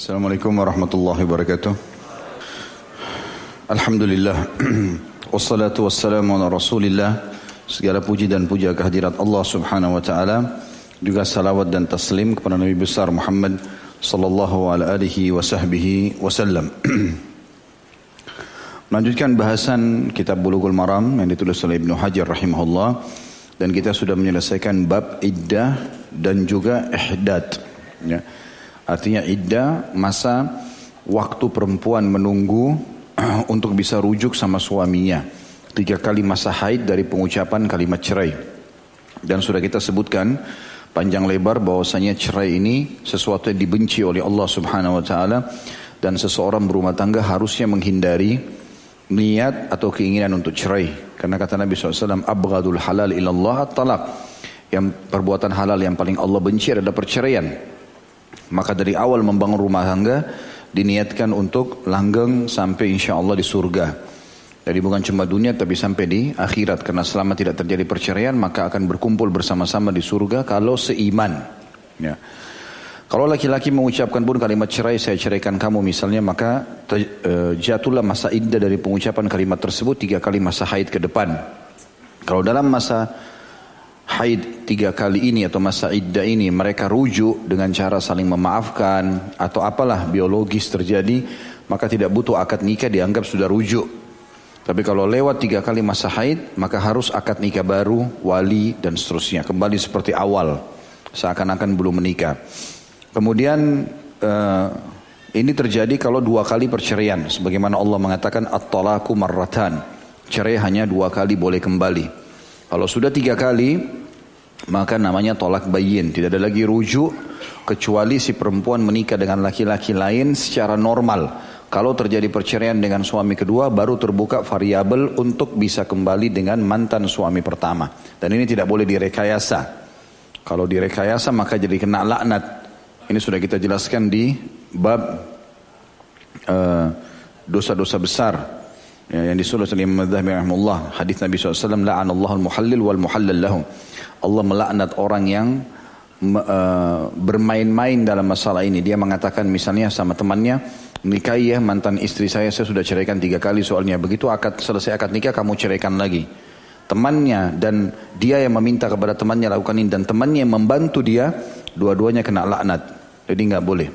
Assalamualaikum warahmatullahi wabarakatuh. Alhamdulillah. Wassalatu wassalamu ala rasulillah. Segala puji dan puja kehadirat Allah subhanahu wa ta'ala. Juga salawat dan taslim kepada Nabi besar Muhammad sallallahu alaihi wa sahbihi wasallam. Melanjutkan bahasan kitab Bulughul Maram yang ditulis oleh Ibnu Hajar rahimahullah dan kita sudah menyelesaikan bab iddah dan juga ihdad. Ya. Artinya iddah masa waktu perempuan menunggu untuk bisa rujuk sama suaminya. Tiga kali masa haid dari pengucapan kalimat cerai. Dan sudah kita sebutkan panjang lebar bahwasanya cerai ini sesuatu yang dibenci oleh Allah Subhanahu wa taala dan seseorang berumah tangga harusnya menghindari niat atau keinginan untuk cerai. Karena kata Nabi SAW, Abghadul halal ilallah talak. Yang perbuatan halal yang paling Allah benci adalah perceraian. Maka dari awal membangun rumah tangga, diniatkan untuk langgeng sampai insya Allah di surga. Jadi bukan cuma dunia tapi sampai di akhirat. Karena selama tidak terjadi perceraian maka akan berkumpul bersama-sama di surga kalau seiman. Ya. Kalau laki-laki mengucapkan pun kalimat cerai, saya ceraikan kamu misalnya, maka uh, jatuhlah masa iddah dari pengucapan kalimat tersebut tiga kali masa haid ke depan. Kalau dalam masa haid tiga kali ini atau masa iddah ini mereka rujuk dengan cara saling memaafkan atau apalah biologis terjadi, maka tidak butuh akad nikah dianggap sudah rujuk. Tapi kalau lewat tiga kali masa haid, maka harus akad nikah baru, wali dan seterusnya. Kembali seperti awal, seakan-akan belum menikah. Kemudian uh, ini terjadi kalau dua kali perceraian. Sebagaimana Allah mengatakan at-talaku marratan. Cerai hanya dua kali boleh kembali. Kalau sudah tiga kali, maka namanya tolak bayin. Tidak ada lagi rujuk kecuali si perempuan menikah dengan laki-laki lain secara normal. Kalau terjadi perceraian dengan suami kedua, baru terbuka variabel untuk bisa kembali dengan mantan suami pertama. Dan ini tidak boleh direkayasa. Kalau direkayasa maka jadi kena laknat. Ini sudah kita jelaskan di bab eh, dosa-dosa uh, besar ya, yang disuruh oleh Imam Madzhabi rahimahullah. Hadis Nabi SAW, la'anallahu al-muhallil wal muhallal lahum. Allah melaknat orang yang uh, bermain-main dalam masalah ini. Dia mengatakan misalnya sama temannya, nikahi ya mantan istri saya, saya sudah ceraikan tiga kali soalnya. Begitu akad selesai akad nikah, kamu ceraikan lagi. Temannya dan dia yang meminta kepada temannya lakukan ini dan temannya yang membantu dia, dua-duanya kena laknat. Jadi nggak boleh.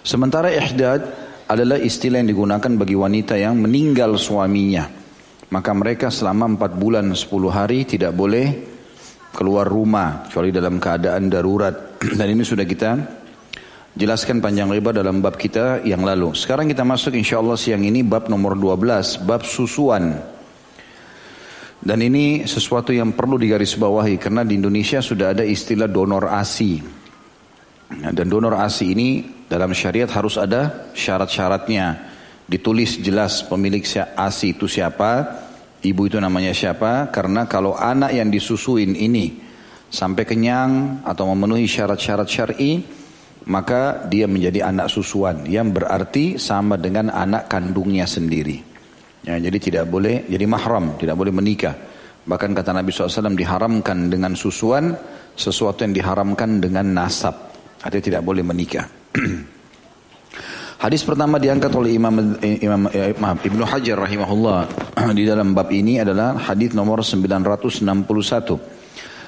Sementara ihdad adalah istilah yang digunakan bagi wanita yang meninggal suaminya. Maka mereka selama 4 bulan 10 hari tidak boleh keluar rumah kecuali dalam keadaan darurat. Dan ini sudah kita jelaskan panjang lebar dalam bab kita yang lalu. Sekarang kita masuk insya Allah siang ini bab nomor 12, bab susuan. Dan ini sesuatu yang perlu digarisbawahi karena di Indonesia sudah ada istilah donor ASI. Nah, dan donor ASI ini dalam syariat harus ada syarat-syaratnya. Ditulis jelas pemilik ASI itu siapa, ibu itu namanya siapa, karena kalau anak yang disusuin ini sampai kenyang atau memenuhi syarat-syarat syar'i, maka dia menjadi anak susuan yang berarti sama dengan anak kandungnya sendiri. Ya, jadi tidak boleh jadi mahram, tidak boleh menikah. Bahkan kata Nabi SAW diharamkan dengan susuan sesuatu yang diharamkan dengan nasab. Artinya tidak boleh menikah. Hadis pertama diangkat oleh Imam, Imam eh, maaf, Ibnu Hajar rahimahullah di dalam bab ini adalah hadis nomor 961.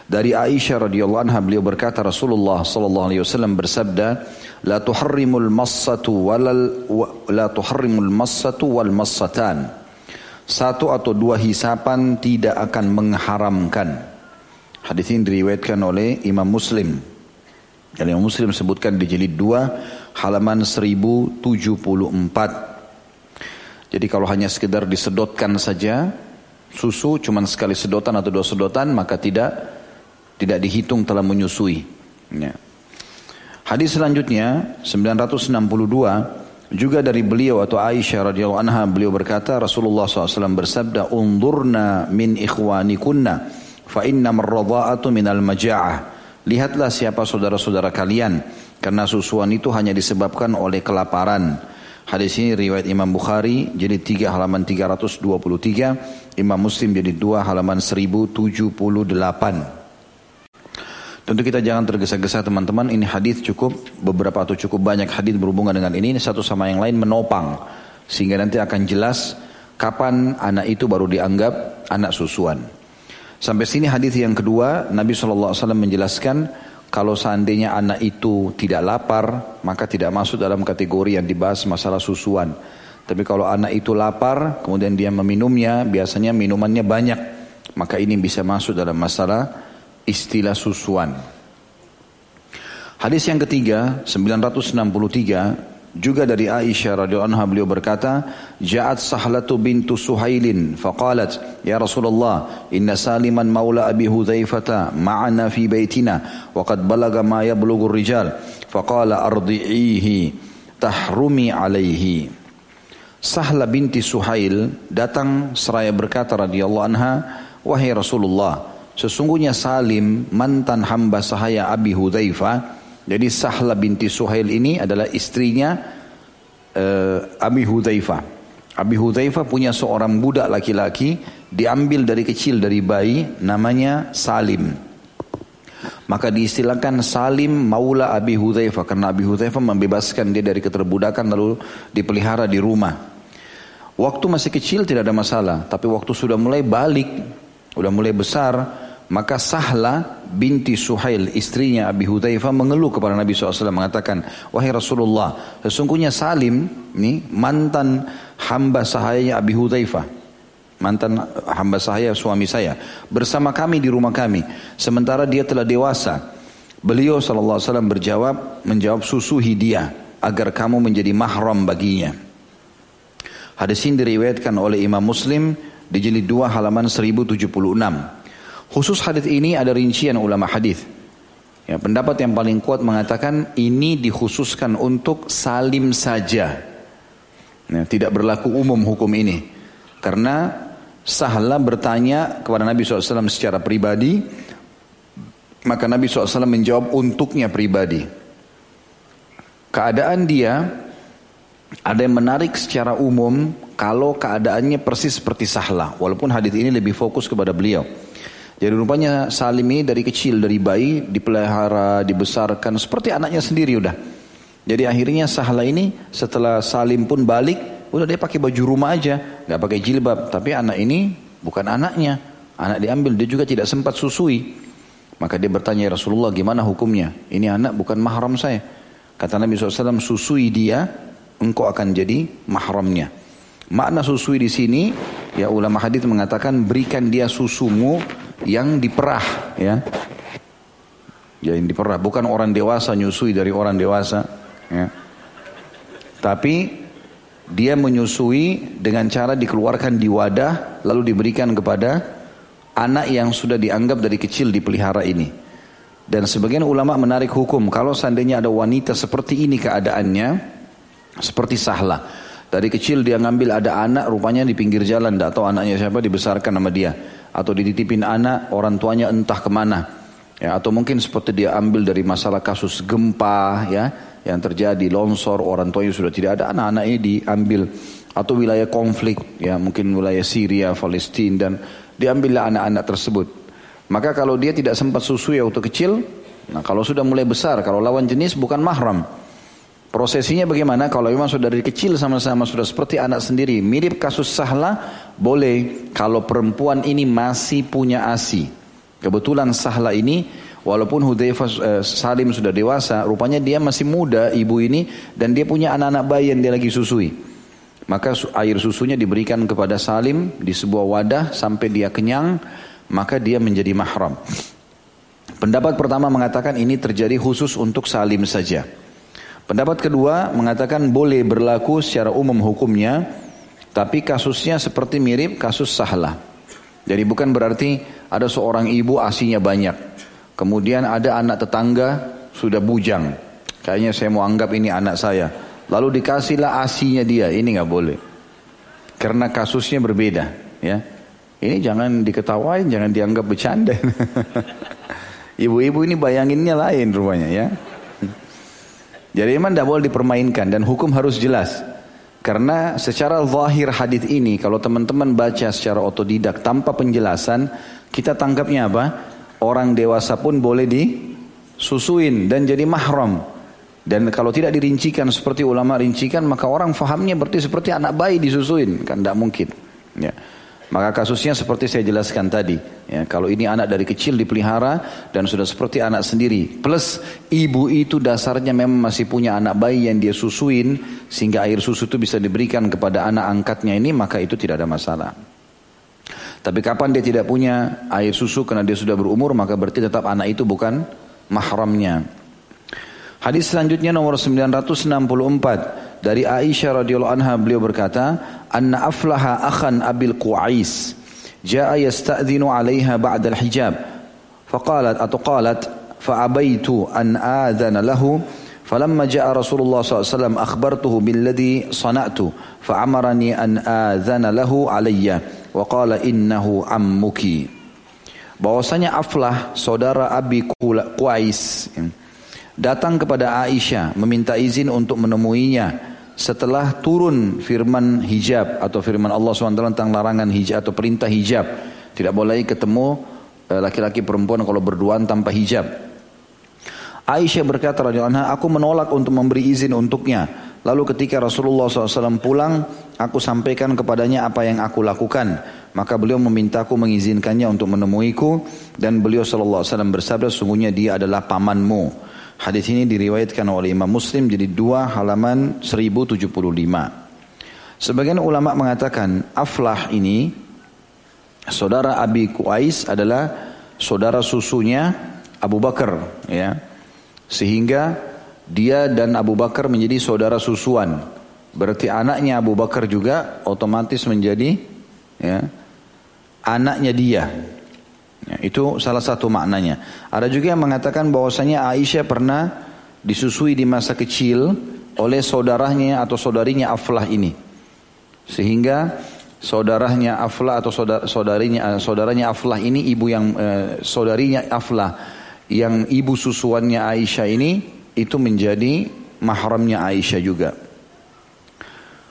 Dari Aisyah radhiyallahu anha beliau berkata Rasulullah sallallahu alaihi wasallam bersabda, "La tuharrimul massatu walal la tuharrimul massatu wal massatan." Satu atau dua hisapan tidak akan mengharamkan. Hadis ini diriwayatkan oleh Imam Muslim yang Imam Muslim sebutkan di jilid 2 halaman 1074. Jadi kalau hanya sekedar disedotkan saja susu cuman sekali sedotan atau dua sedotan maka tidak tidak dihitung telah menyusui. Ya. Hadis selanjutnya 962 juga dari beliau atau Aisyah radhiyallahu anha beliau berkata Rasulullah SAW bersabda undurna min ikhwanikunna fa inna marradha'atu minal maja'ah Lihatlah siapa saudara-saudara kalian karena susuan itu hanya disebabkan oleh kelaparan. Hadis ini riwayat Imam Bukhari jadi 3 halaman 323, Imam Muslim jadi 2 halaman 1078. Tentu kita jangan tergesa-gesa teman-teman. Ini hadis cukup beberapa atau cukup banyak hadis berhubungan dengan ini. Ini satu sama yang lain menopang sehingga nanti akan jelas kapan anak itu baru dianggap anak susuan. Sampai sini hadis yang kedua Nabi SAW menjelaskan kalau seandainya anak itu tidak lapar maka tidak masuk dalam kategori yang dibahas masalah susuan. Tapi kalau anak itu lapar kemudian dia meminumnya biasanya minumannya banyak maka ini bisa masuk dalam masalah istilah susuan. Hadis yang ketiga 963 juga dari Aisyah radhiyallahu anha beliau berkata, "Ja'at Sahlatu bintu Suhailin faqalat, ya Rasulullah, inna Saliman maula Abi Hudzaifah ma'ana fi baitina wa qad balaga ma yablughu ar-rijal." Faqala ardi'ihi tahrumi alaihi. Sahla binti Suhail datang seraya berkata radhiyallahu anha, "Wahai Rasulullah, Sesungguhnya Salim mantan hamba sahaya Abi Hudzaifah. Jadi Sahla binti Suhail ini adalah istrinya uh, Abi Hudzaifah. Abi Hudzaifah punya seorang budak laki-laki diambil dari kecil dari bayi namanya Salim. Maka diistilahkan Salim Maula Abi Hudzaifah karena Abi Hudzaifah membebaskan dia dari keterbudakan lalu dipelihara di rumah. Waktu masih kecil tidak ada masalah, tapi waktu sudah mulai balik, sudah mulai besar, maka Sahla binti Suhail istrinya Abi Hudzaifah mengeluh kepada Nabi SAW mengatakan, Wahai Rasulullah, sesungguhnya Salim ini mantan hamba sahaya Abi Hudzaifah. Mantan hamba sahaya suami saya. Bersama kami di rumah kami. Sementara dia telah dewasa. Beliau SAW berjawab, menjawab susuhi dia agar kamu menjadi mahram baginya. Hadis ini diriwayatkan oleh Imam Muslim di jilid 2 halaman 1076. Khusus hadis ini ada rincian ulama hadis. Ya, pendapat yang paling kuat mengatakan ini dikhususkan untuk salim saja. Ya, tidak berlaku umum hukum ini. Karena Sahla bertanya kepada Nabi SAW secara pribadi, maka Nabi SAW menjawab untuknya pribadi. Keadaan dia ada yang menarik secara umum kalau keadaannya persis seperti Sahla. Walaupun hadis ini lebih fokus kepada beliau. Jadi rupanya Salim ini dari kecil, dari bayi dipelihara, dibesarkan seperti anaknya sendiri udah. Jadi akhirnya Sahla ini setelah Salim pun balik, udah dia pakai baju rumah aja, nggak pakai jilbab. Tapi anak ini bukan anaknya, anak diambil, dia juga tidak sempat susui. Maka dia bertanya ya Rasulullah gimana hukumnya? Ini anak bukan mahram saya. Kata Nabi SAW susui dia, engkau akan jadi mahramnya. Makna susui di sini, ya ulama hadis mengatakan berikan dia susumu yang diperah ya. Ya yang diperah bukan orang dewasa nyusui dari orang dewasa ya. Tapi dia menyusui dengan cara dikeluarkan di wadah lalu diberikan kepada anak yang sudah dianggap dari kecil dipelihara ini. Dan sebagian ulama menarik hukum kalau seandainya ada wanita seperti ini keadaannya seperti sahlah. Dari kecil dia ngambil ada anak rupanya di pinggir jalan, tahu anaknya siapa dibesarkan sama dia atau dititipin anak orang tuanya entah ke mana. Ya atau mungkin seperti dia ambil dari masalah kasus gempa ya yang terjadi longsor orang tuanya sudah tidak ada anak-anak ini diambil. Atau wilayah konflik ya mungkin wilayah Syria Palestina dan diambillah anak-anak tersebut. Maka kalau dia tidak sempat susu ya waktu kecil nah kalau sudah mulai besar kalau lawan jenis bukan mahram Prosesinya bagaimana? Kalau memang sudah dari kecil sama-sama sudah seperti anak sendiri, mirip kasus Sahla, boleh kalau perempuan ini masih punya ASI. Kebetulan Sahla ini walaupun Hudzaifah eh, Salim sudah dewasa, rupanya dia masih muda ibu ini dan dia punya anak-anak bayi yang dia lagi susui. Maka air susunya diberikan kepada Salim di sebuah wadah sampai dia kenyang, maka dia menjadi mahram. Pendapat pertama mengatakan ini terjadi khusus untuk Salim saja. Pendapat kedua mengatakan boleh berlaku secara umum hukumnya, tapi kasusnya seperti mirip kasus sahlah. Jadi bukan berarti ada seorang ibu asinya banyak. Kemudian ada anak tetangga sudah bujang. Kayaknya saya mau anggap ini anak saya. Lalu dikasihlah asinya dia. Ini nggak boleh. Karena kasusnya berbeda. Ya, Ini jangan diketawain, jangan dianggap bercanda. Ibu-ibu ini bayanginnya lain rupanya ya. Jadi memang tidak boleh dipermainkan dan hukum harus jelas. Karena secara zahir hadis ini kalau teman-teman baca secara otodidak tanpa penjelasan, kita tangkapnya apa? Orang dewasa pun boleh di susuin dan jadi mahram. Dan kalau tidak dirincikan seperti ulama rincikan maka orang fahamnya berarti seperti anak bayi disusuin kan tidak mungkin. Ya. Maka kasusnya seperti saya jelaskan tadi. Ya, kalau ini anak dari kecil dipelihara dan sudah seperti anak sendiri. Plus ibu itu dasarnya memang masih punya anak bayi yang dia susuin. Sehingga air susu itu bisa diberikan kepada anak angkatnya ini maka itu tidak ada masalah. Tapi kapan dia tidak punya air susu karena dia sudah berumur maka berarti tetap anak itu bukan mahramnya. Hadis selanjutnya nomor 964 dari Aisyah radhiyallahu anha beliau berkata, "Anna aflaha akhan Abil Qais jaa yasta'dhinu 'alaiha ba'da al-hijab." Faqalat atau qalat fa'abaitu an adhana lahu فلما جاء رسول الله صلى الله عليه وسلم أخبرته بالذي صنعت فأمرني أن آذن له علي وقال إنه عمك bahwasanya Aflah saudara Abi Qais datang kepada Aisyah meminta izin untuk menemuinya setelah turun firman hijab atau firman Allah SWT tentang larangan hijab atau perintah hijab. Tidak boleh ketemu eh, laki-laki perempuan kalau berduaan tanpa hijab. Aisyah berkata radhiyallahu aku menolak untuk memberi izin untuknya. Lalu ketika Rasulullah SAW pulang, aku sampaikan kepadanya apa yang aku lakukan. Maka beliau memintaku mengizinkannya untuk menemuiku dan beliau SAW bersabda, sungguhnya dia adalah pamanmu. Hadis ini diriwayatkan oleh Imam Muslim jadi dua halaman 1075. Sebagian ulama mengatakan Aflah ini saudara Abi Qais adalah saudara susunya Abu Bakar ya. Sehingga dia dan Abu Bakar menjadi saudara susuan. Berarti anaknya Abu Bakar juga otomatis menjadi ya anaknya dia. Ya, itu salah satu maknanya. Ada juga yang mengatakan bahwasanya Aisyah pernah disusui di masa kecil oleh saudaranya atau saudarinya Aflah ini. Sehingga saudaranya Aflah atau saudar, saudarinya eh, saudaranya Aflah ini ibu yang eh, saudarinya Aflah yang ibu susuannya Aisyah ini itu menjadi mahramnya Aisyah juga.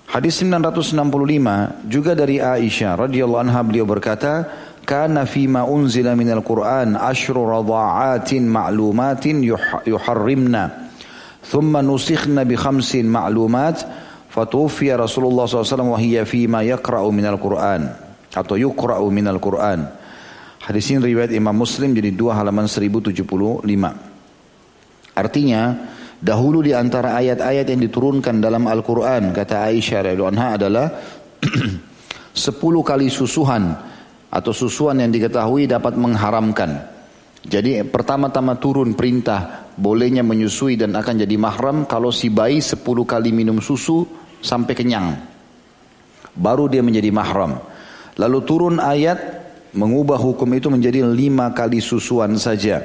Hadis 965 juga dari Aisyah radhiyallahu anha beliau berkata, kana fima unzila minal Qur'an ashru radha'atin ma'lumatin yuharrimna. Thumma nusikhna bi khamsin ma'lumat fatufiya Rasulullah SAW wa hiya fima yakra'u minal Qur'an atau yukra'u minal Qur'an hadis ini riwayat Imam Muslim jadi dua halaman 1075 artinya dahulu di antara ayat-ayat yang diturunkan dalam Al-Qur'an kata Aisyah radhiyallahu anha adalah 10 kali susuhan atau susuan yang diketahui dapat mengharamkan. Jadi pertama-tama turun perintah bolehnya menyusui dan akan jadi mahram kalau si bayi 10 kali minum susu sampai kenyang. Baru dia menjadi mahram. Lalu turun ayat mengubah hukum itu menjadi lima kali susuan saja.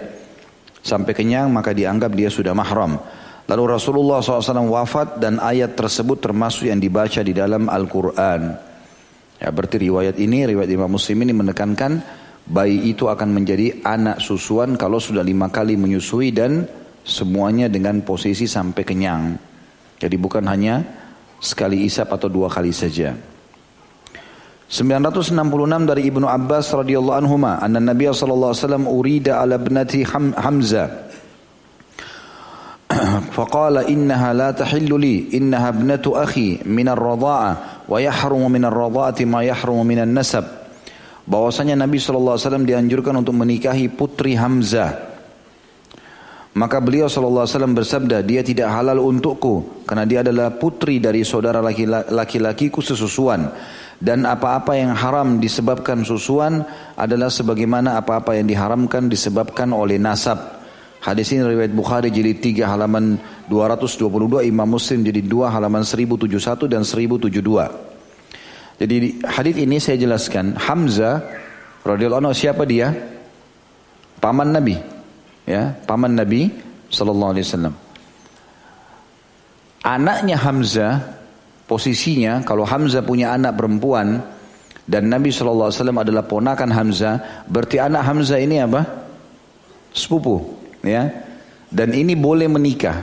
Sampai kenyang maka dianggap dia sudah mahram. Lalu Rasulullah SAW wafat dan ayat tersebut termasuk yang dibaca di dalam Al-Quran. Ya, berarti riwayat ini, riwayat Imam Muslim ini menekankan bayi itu akan menjadi anak susuan kalau sudah lima kali menyusui dan semuanya dengan posisi sampai kenyang. Jadi bukan hanya sekali isap atau dua kali saja. 966 dari Ibnu Abbas radhiyallahu anhu anna Nabi sallallahu alaihi wasallam urida ala ibnati Hamzah فقال إنها لا تحل لي إنها ابنة أخي من الرضاعة wa yahrumu minar radha'ati ma yahrumu minan nasab bahwasanya Nabi SAW dianjurkan untuk menikahi putri Hamzah maka beliau SAW bersabda, dia tidak halal untukku karena dia adalah putri dari saudara laki-lakiku sesusuan. Dan apa-apa yang haram disebabkan susuan adalah sebagaimana apa-apa yang diharamkan disebabkan oleh nasab. Hadis ini riwayat Bukhari jilid 3 halaman 222, Imam Muslim jadi 2 halaman 1071 dan 1072. Jadi hadis ini saya jelaskan Hamzah radhiyallahu anhu siapa dia? Paman Nabi. Ya, paman Nabi sallallahu alaihi wasallam. Anaknya Hamzah posisinya kalau Hamzah punya anak perempuan dan Nabi sallallahu alaihi wasallam adalah ponakan Hamzah, berarti anak Hamzah ini apa? Sepupu ya. Dan ini boleh menikah.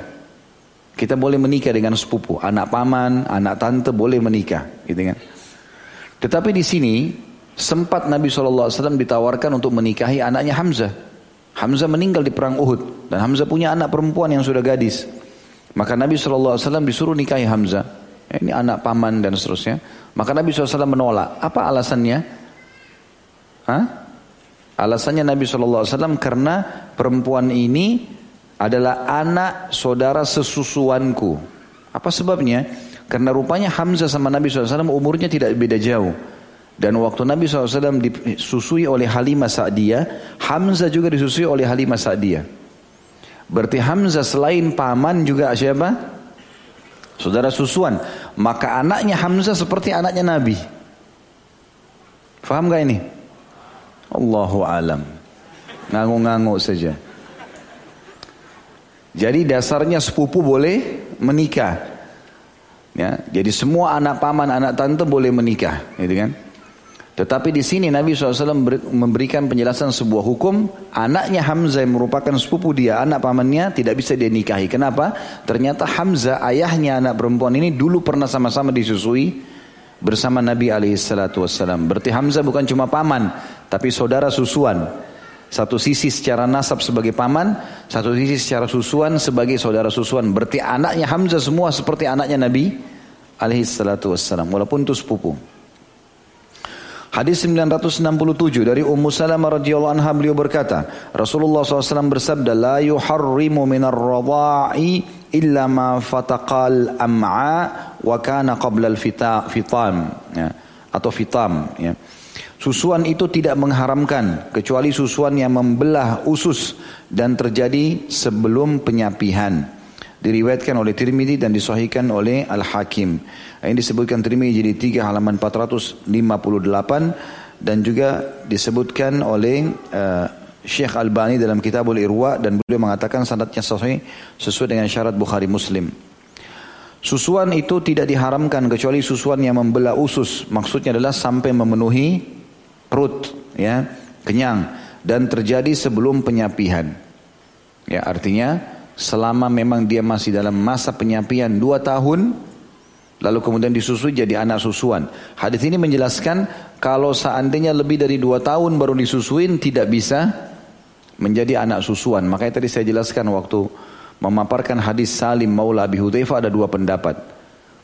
Kita boleh menikah dengan sepupu, anak paman, anak tante boleh menikah, gitu kan. Tetapi di sini sempat Nabi SAW ditawarkan untuk menikahi anaknya Hamzah. Hamzah meninggal di perang Uhud dan Hamzah punya anak perempuan yang sudah gadis. Maka Nabi SAW disuruh nikahi Hamzah. Ini anak paman dan seterusnya. Maka Nabi SAW menolak. Apa alasannya? Hah? Alasannya Nabi SAW karena perempuan ini adalah anak saudara sesusuanku. Apa sebabnya? Karena rupanya Hamzah sama Nabi SAW umurnya tidak beda jauh. Dan waktu Nabi SAW disusui oleh Halimah Sa'diyah, Hamzah juga disusui oleh Halimah Sa'diyah. Berarti Hamzah selain paman juga siapa? Saudara susuan. Maka anaknya Hamzah seperti anaknya Nabi. Faham gak ini? Allahu alam. Ngangu-ngangu saja. Jadi dasarnya sepupu boleh menikah. Ya, jadi semua anak paman, anak tante boleh menikah, gitu kan? Tetapi di sini Nabi SAW memberikan penjelasan sebuah hukum, anaknya Hamzah yang merupakan sepupu dia, anak pamannya tidak bisa dia nikahi. Kenapa? Ternyata Hamzah, ayahnya anak perempuan ini dulu pernah sama-sama disusui bersama Nabi SAW. Berarti Hamzah bukan cuma paman, tapi saudara susuan. Satu sisi secara nasab sebagai paman, satu sisi secara susuan sebagai saudara susuan. Berarti anaknya Hamzah semua seperti anaknya Nabi SAW. Walaupun itu sepupu. Hadis 967 dari Ummu Salamah radhiyallahu anha beliau berkata, Rasulullah SAW bersabda, "La yuharrimu minar radha'i illa ma fataqal am'a wa kana qabla al-fitam." Ya, atau fitam, ya. Susuan itu tidak mengharamkan kecuali susuan yang membelah usus dan terjadi sebelum penyapihan. Diriwayatkan oleh Tirmidzi dan disahihkan oleh Al-Hakim. Ini disebutkan Tirmidzi jadi 3 halaman 458 dan juga disebutkan oleh uh, Syekh Albani dalam Kitabul Irwa dan beliau mengatakan sanadnya sahih sesuai dengan syarat Bukhari Muslim. Susuan itu tidak diharamkan kecuali susuan yang membelah usus. Maksudnya adalah sampai memenuhi perut, ya, kenyang dan terjadi sebelum penyapihan. Ya, artinya selama memang dia masih dalam masa penyapian dua tahun, lalu kemudian disusui jadi anak susuan. Hadis ini menjelaskan kalau seandainya lebih dari dua tahun baru disusuin tidak bisa menjadi anak susuan. Makanya tadi saya jelaskan waktu memaparkan hadis Salim Maula Abi Hudzaifah ada dua pendapat.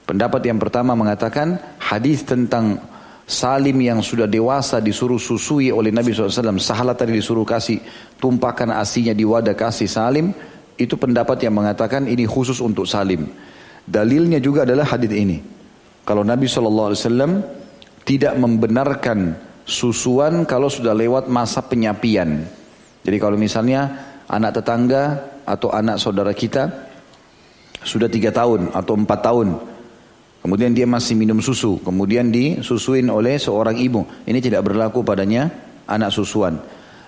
Pendapat yang pertama mengatakan hadis tentang Salim yang sudah dewasa disuruh susui oleh Nabi SAW. Sahala tadi disuruh kasih tumpahkan asinya di wadah kasih Salim. Itu pendapat yang mengatakan ini khusus untuk Salim. Dalilnya juga adalah hadis ini. Kalau Nabi SAW tidak membenarkan susuan kalau sudah lewat masa penyapian. Jadi kalau misalnya anak tetangga atau anak saudara kita sudah tiga tahun atau empat tahun. Kemudian dia masih minum susu. Kemudian disusuin oleh seorang ibu. Ini tidak berlaku padanya anak susuan.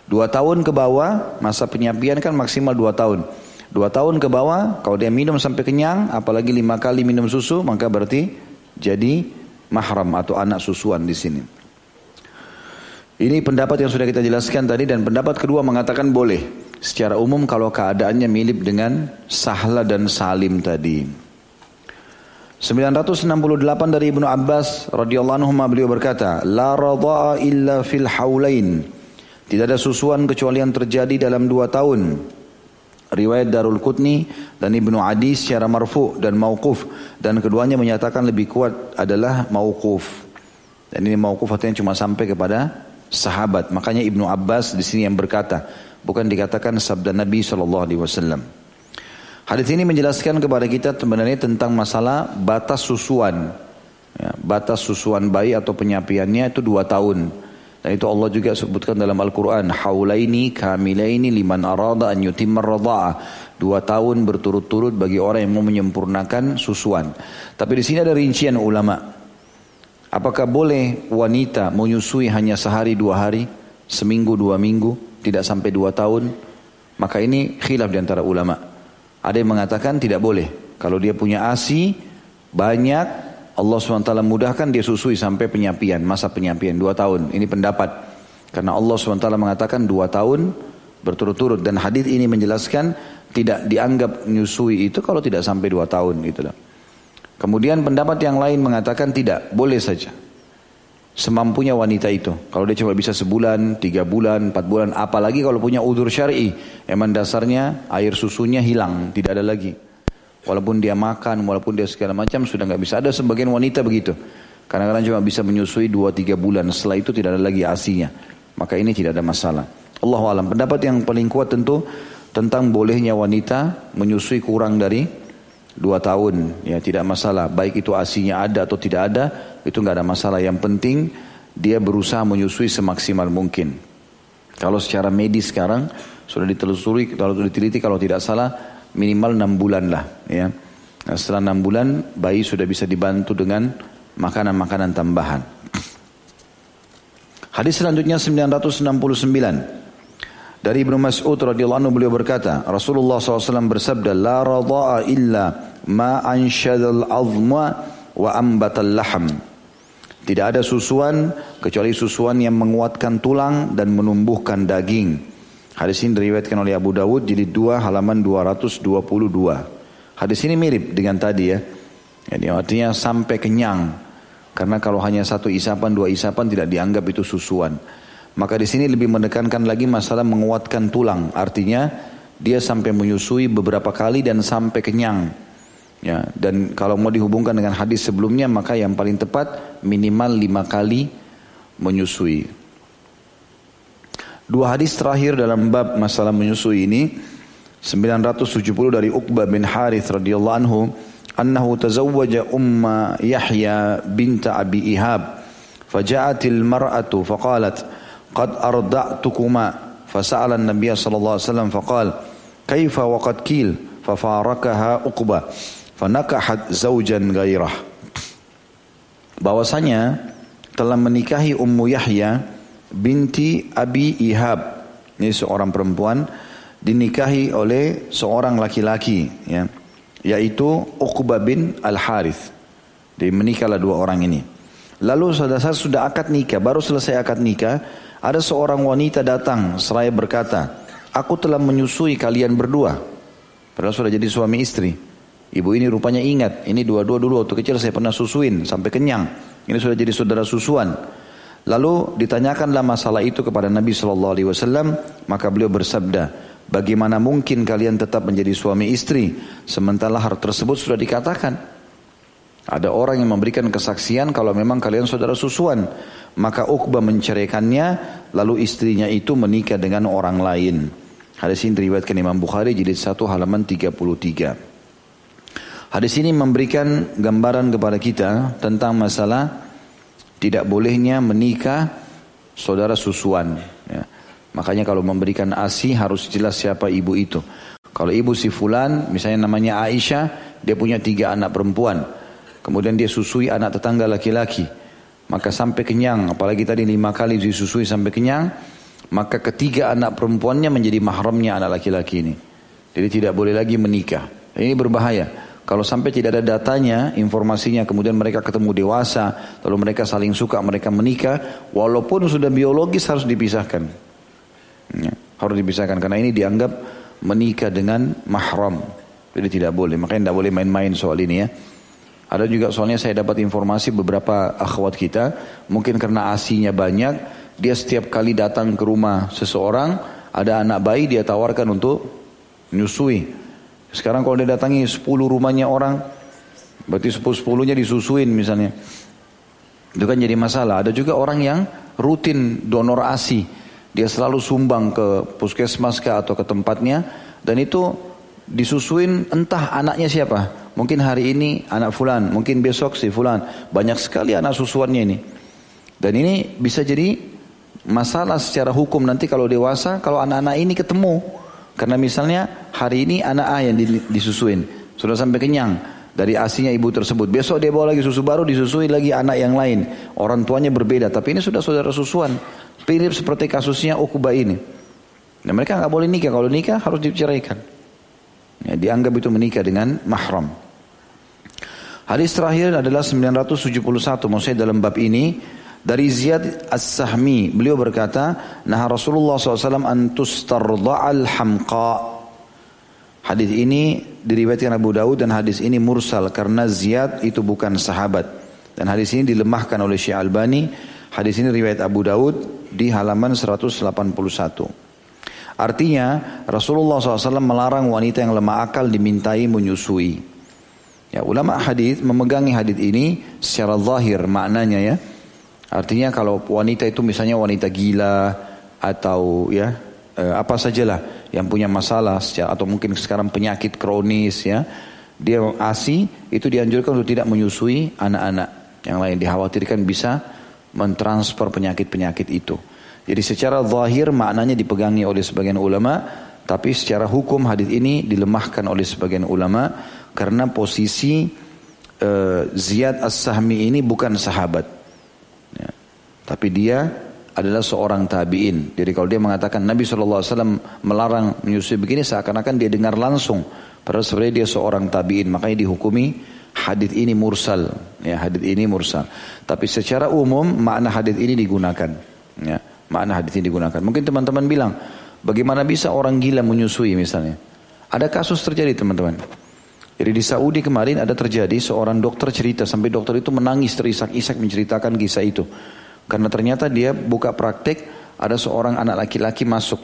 Dua tahun ke bawah masa penyapian kan maksimal dua tahun. Dua tahun ke bawah, kalau dia minum sampai kenyang, apalagi lima kali minum susu, maka berarti jadi mahram atau anak susuan di sini. Ini pendapat yang sudah kita jelaskan tadi dan pendapat kedua mengatakan boleh. Secara umum kalau keadaannya mirip dengan Sahla dan Salim tadi. 968 dari Ibnu Abbas radhiyallahu anhu beliau berkata, "La radha'a illa fil haulain." Tidak ada susuan kecuali yang terjadi dalam dua tahun. Riwayat Darul Qutni dan Ibnu Adi secara marfu dan mauquf dan keduanya menyatakan lebih kuat adalah mauquf. Dan ini mauquf artinya cuma sampai kepada sahabat. Makanya Ibnu Abbas di sini yang berkata, bukan dikatakan sabda Nabi sallallahu alaihi wasallam. Hadis ini menjelaskan kepada kita sebenarnya tentang masalah batas susuan. Ya, batas susuan bayi atau penyapiannya itu dua tahun. Dan itu Allah juga sebutkan dalam Al-Quran. Haulaini kamilaini liman arada an yutimmar radha'ah. Dua tahun berturut-turut bagi orang yang mau menyempurnakan susuan. Tapi di sini ada rincian ulama. Apakah boleh wanita menyusui hanya sehari dua hari? Seminggu dua minggu? Tidak sampai dua tahun? Maka ini khilaf di antara ulama. Ada yang mengatakan tidak boleh. Kalau dia punya asi banyak Allah SWT mudahkan dia susui sampai penyapian, masa penyapian dua tahun. Ini pendapat. Karena Allah SWT mengatakan dua tahun berturut-turut. Dan hadis ini menjelaskan tidak dianggap nyusui itu kalau tidak sampai dua tahun. Gitu Kemudian pendapat yang lain mengatakan tidak, boleh saja. semampunya wanita itu. Kalau dia cuma bisa sebulan, tiga bulan, empat bulan, apalagi kalau punya udur syari, emang dasarnya air susunya hilang, tidak ada lagi. Walaupun dia makan, walaupun dia segala macam sudah nggak bisa. Ada sebagian wanita begitu. Kadang-kadang cuma bisa menyusui dua tiga bulan. Setelah itu tidak ada lagi asinya. Maka ini tidak ada masalah. Allah alam. Pendapat yang paling kuat tentu tentang bolehnya wanita menyusui kurang dari dua tahun. Ya tidak masalah. Baik itu asinya ada atau tidak ada itu nggak ada masalah. Yang penting dia berusaha menyusui semaksimal mungkin. Kalau secara medis sekarang sudah ditelusuri, kalau diteliti kalau tidak salah minimal enam bulan lah. Ya. Nah, setelah enam bulan bayi sudah bisa dibantu dengan makanan-makanan tambahan. Hadis selanjutnya 969. Dari Ibnu Mas'ud radhiyallahu anhu beliau berkata, Rasulullah SAW bersabda, "La radha'a illa ma anshadal azma wa ambatal laham." Tidak ada susuan kecuali susuan yang menguatkan tulang dan menumbuhkan daging. Hadis ini diriwayatkan oleh Abu Dawud jilid 2 halaman 222. Hadis ini mirip dengan tadi ya. Jadi artinya sampai kenyang. Karena kalau hanya satu isapan, dua isapan tidak dianggap itu susuan. Maka di sini lebih menekankan lagi masalah menguatkan tulang. Artinya dia sampai menyusui beberapa kali dan sampai kenyang. Ya, dan kalau mau dihubungkan dengan hadis sebelumnya maka yang paling tepat minimal lima kali menyusui. Dua hadis terakhir dalam bab masalah menyusui ini 970 dari Uqbah bin Harith radhiyallahu anhu annahu tazawwaja umma Yahya bint Abi Ihab فجاءت المرأة فقالت qad arda'tukuma. Fasa'ala Nabi sallallahu alaihi wasallam faqala kaifa wa qad qil fafarakaha uqba fanakahat zaujan gairah bahwasanya telah menikahi Ummu Yahya binti Abi Ihab. Ini seorang perempuan dinikahi oleh seorang laki-laki ya yaitu Uqba bin Al Harith Dimenikahlah dua orang ini. Lalu saudara sudah akad nikah baru selesai akad nikah ada seorang wanita datang seraya berkata, "Aku telah menyusui kalian berdua." Padahal sudah jadi suami istri. Ibu ini rupanya ingat, ini dua-dua dulu waktu kecil saya pernah susuin sampai kenyang. Ini sudah jadi saudara susuan. Lalu ditanyakanlah masalah itu kepada Nabi Shallallahu Alaihi Wasallam, maka beliau bersabda, bagaimana mungkin kalian tetap menjadi suami istri sementara hal tersebut sudah dikatakan. Ada orang yang memberikan kesaksian kalau memang kalian saudara susuan, maka Uqbah menceraikannya, lalu istrinya itu menikah dengan orang lain. Hadis ini diriwayatkan Imam Bukhari jilid 1 halaman 33. Hadis ini memberikan gambaran kepada kita tentang masalah tidak bolehnya menikah saudara susuan. Ya. Makanya kalau memberikan asi harus jelas siapa ibu itu. Kalau ibu si fulan, misalnya namanya Aisyah, dia punya tiga anak perempuan. Kemudian dia susui anak tetangga laki-laki. Maka sampai kenyang, apalagi tadi lima kali disusui sampai kenyang, maka ketiga anak perempuannya menjadi mahramnya anak laki-laki ini. Jadi tidak boleh lagi menikah. Ini berbahaya. Kalau sampai tidak ada datanya, informasinya, kemudian mereka ketemu dewasa, lalu mereka saling suka, mereka menikah, walaupun sudah biologis harus dipisahkan. Ya, harus dipisahkan karena ini dianggap menikah dengan mahram. Jadi tidak boleh, makanya tidak boleh main-main soal ini ya. Ada juga soalnya saya dapat informasi beberapa akhwat kita, mungkin karena asinya banyak, dia setiap kali datang ke rumah seseorang, ada anak bayi dia tawarkan untuk nyusui. Sekarang kalau dia datangi 10 rumahnya orang, berarti 10-10-nya disusuin misalnya. Itu kan jadi masalah. Ada juga orang yang rutin donor ASI. Dia selalu sumbang ke puskesmas atau ke tempatnya. Dan itu disusuin entah anaknya siapa. Mungkin hari ini anak fulan, mungkin besok si fulan. Banyak sekali anak susuannya ini. Dan ini bisa jadi masalah secara hukum nanti kalau dewasa, kalau anak-anak ini ketemu karena misalnya hari ini anak A yang disusuin, sudah sampai kenyang dari asinya ibu tersebut. Besok dia bawa lagi susu baru, disusui lagi anak yang lain. Orang tuanya berbeda, tapi ini sudah saudara susuan. Mirip seperti kasusnya Ukubah ini. Dan mereka nggak boleh nikah. Kalau nikah harus diceraikan. Ya, dianggap itu menikah dengan mahram. Hadis terakhir adalah 971. Maksudnya dalam bab ini dari Ziyad As-Sahmi, beliau berkata, Nah Rasulullah SAW antus tarda'al hamqa. Hadis ini diriwayatkan Abu Daud dan hadis ini mursal karena Ziyad itu bukan sahabat. Dan hadis ini dilemahkan oleh Syekh Albani Hadis ini riwayat Abu Daud di halaman 181. Artinya Rasulullah SAW melarang wanita yang lemah akal dimintai menyusui. Ya, ulama hadis memegangi hadis ini secara zahir maknanya ya. Artinya kalau wanita itu misalnya wanita gila atau ya eh, apa sajalah yang punya masalah secara, atau mungkin sekarang penyakit kronis ya dia asi itu dianjurkan untuk tidak menyusui anak-anak yang lain dikhawatirkan bisa mentransfer penyakit-penyakit itu. Jadi secara zahir maknanya dipegangi oleh sebagian ulama, tapi secara hukum hadis ini dilemahkan oleh sebagian ulama karena posisi uh, Ziyad As-Sahmi ini bukan sahabat. Ya. Tapi dia adalah seorang tabi'in. Jadi kalau dia mengatakan Nabi SAW melarang menyusui begini seakan-akan dia dengar langsung Padahal sebenarnya dia seorang tabiin, makanya dihukumi hadith ini mursal. Ya, hadith ini mursal. Tapi secara umum makna hadith ini digunakan. Ya, makna hadith ini digunakan. Mungkin teman-teman bilang, bagaimana bisa orang gila menyusui misalnya? Ada kasus terjadi teman-teman. Jadi di Saudi kemarin ada terjadi seorang dokter cerita sampai dokter itu menangis terisak-isak menceritakan kisah itu. Karena ternyata dia buka praktek ada seorang anak laki-laki masuk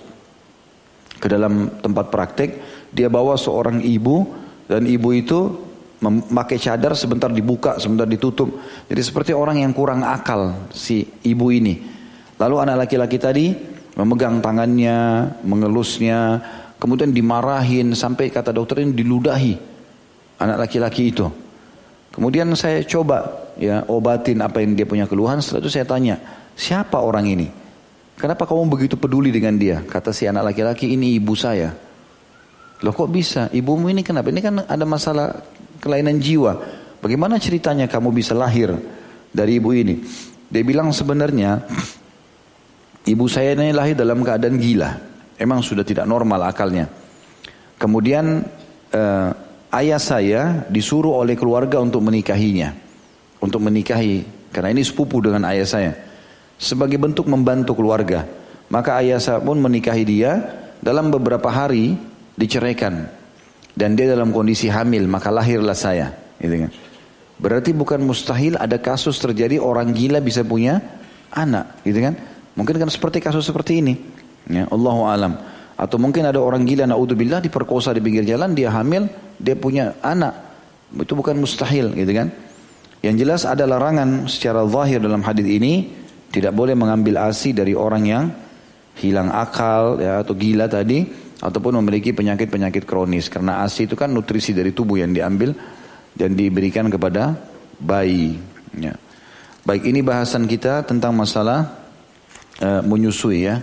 ke dalam tempat praktek dia bawa seorang ibu dan ibu itu memakai cadar sebentar dibuka, sebentar ditutup. Jadi seperti orang yang kurang akal si ibu ini. Lalu anak laki-laki tadi memegang tangannya, mengelusnya, kemudian dimarahin sampai kata dokter ini diludahi anak laki-laki itu. Kemudian saya coba ya obatin apa yang dia punya keluhan. Setelah itu saya tanya, siapa orang ini? Kenapa kamu begitu peduli dengan dia? Kata si anak laki-laki ini ibu saya. Loh kok bisa? Ibumu ini kenapa? Ini kan ada masalah kelainan jiwa. Bagaimana ceritanya kamu bisa lahir dari ibu ini? Dia bilang sebenarnya ibu saya ini lahir dalam keadaan gila. Emang sudah tidak normal akalnya. Kemudian eh, ayah saya disuruh oleh keluarga untuk menikahinya. Untuk menikahi. Karena ini sepupu dengan ayah saya. Sebagai bentuk membantu keluarga. Maka ayah saya pun menikahi dia. Dalam beberapa hari diceraikan dan dia dalam kondisi hamil maka lahirlah saya gitu kan berarti bukan mustahil ada kasus terjadi orang gila bisa punya anak gitu kan mungkin kan seperti kasus seperti ini ya Allahu alam atau mungkin ada orang gila naudzubillah diperkosa di pinggir jalan dia hamil dia punya anak itu bukan mustahil gitu kan yang jelas ada larangan secara zahir dalam hadis ini tidak boleh mengambil asi dari orang yang hilang akal ya atau gila tadi ataupun memiliki penyakit-penyakit kronis karena ASI itu kan nutrisi dari tubuh yang diambil dan diberikan kepada bayi. Ya. Baik ini bahasan kita tentang masalah uh, menyusui ya.